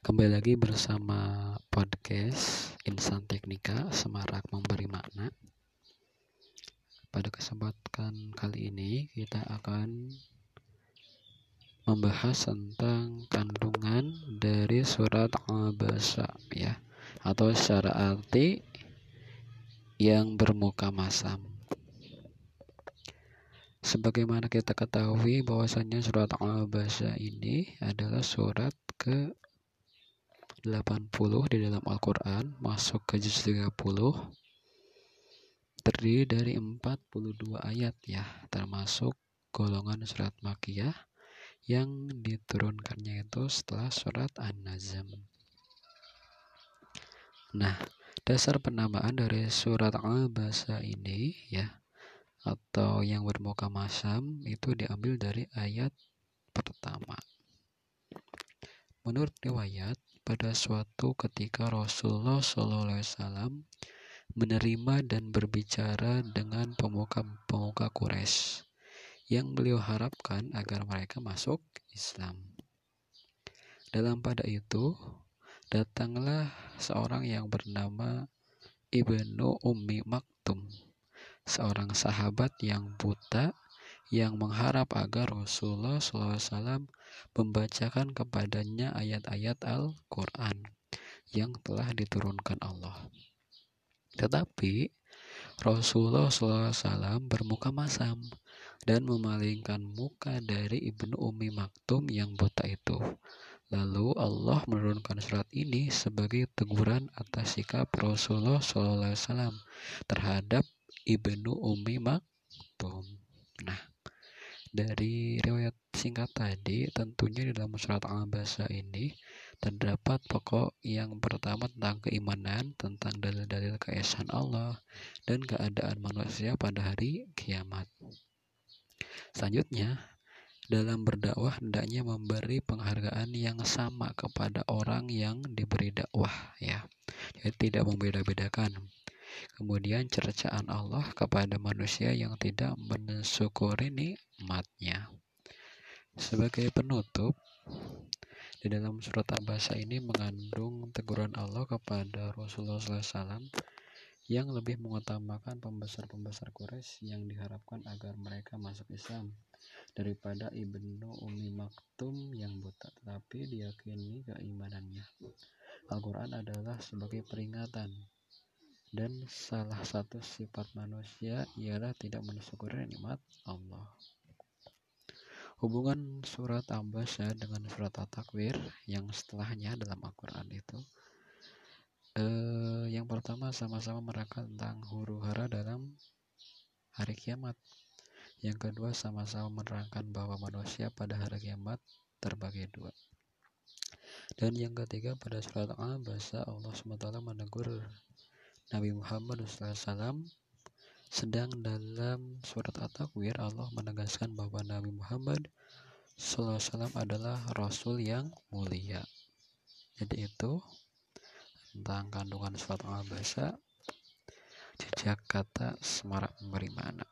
Kembali lagi bersama podcast Insan Teknika Semarak Memberi Makna. Pada kesempatan kali ini kita akan membahas tentang kandungan dari surat Al-Basa ya atau secara arti yang bermuka masam. Sebagaimana kita ketahui bahwasanya surat Al-Basa ini adalah surat ke 80 di dalam Al-Quran masuk ke juz 30 terdiri dari 42 ayat ya termasuk golongan surat Makiyah yang diturunkannya itu setelah surat An-Nazm. Nah dasar penamaan dari surat Al-Basa ini ya atau yang bermuka masam itu diambil dari ayat pertama. Menurut riwayat pada suatu ketika Rasulullah SAW menerima dan berbicara dengan pemuka-pemuka Quraisy yang beliau harapkan agar mereka masuk Islam. Dalam pada itu, datanglah seorang yang bernama Ibnu Ummi Maktum, seorang sahabat yang buta yang mengharap agar Rasulullah SAW membacakan kepadanya ayat-ayat Al-Quran yang telah diturunkan Allah. Tetapi Rasulullah SAW bermuka masam dan memalingkan muka dari Ibnu Umi Maktum yang buta itu. Lalu Allah menurunkan surat ini sebagai teguran atas sikap Rasulullah SAW terhadap Ibnu Umi Maktum. Dari riwayat singkat tadi, tentunya di dalam surat Al-Basa ini terdapat pokok yang pertama tentang keimanan, tentang dalil-dalil keesaan Allah, dan keadaan manusia pada hari kiamat. Selanjutnya, dalam berdakwah hendaknya memberi penghargaan yang sama kepada orang yang diberi dakwah ya. Jadi tidak membeda-bedakan Kemudian cercaan Allah kepada manusia yang tidak mensyukuri nikmatnya. Sebagai penutup, di dalam surat Abasa ini mengandung teguran Allah kepada Rasulullah SAW yang lebih mengutamakan pembesar-pembesar Quraisy yang diharapkan agar mereka masuk Islam daripada Ibnu Umi Maktum yang buta tetapi diyakini keimanannya. Al-Quran adalah sebagai peringatan dan salah satu sifat manusia ialah tidak mensyukuri nikmat Allah. Hubungan surat Ambasa dengan surat At-Takwir yang setelahnya dalam Al-Quran itu eh, yang pertama sama-sama menerangkan tentang huru hara dalam hari kiamat. Yang kedua sama-sama menerangkan bahwa manusia pada hari kiamat terbagi dua. Dan yang ketiga pada surat Al-Basa Allah SWT menegur Nabi Muhammad SAW sedang dalam surat At-Takwir Allah menegaskan bahwa Nabi Muhammad SAW adalah Rasul yang mulia. Jadi itu tentang kandungan surat Al-Basa jejak kata semarak memberi mana.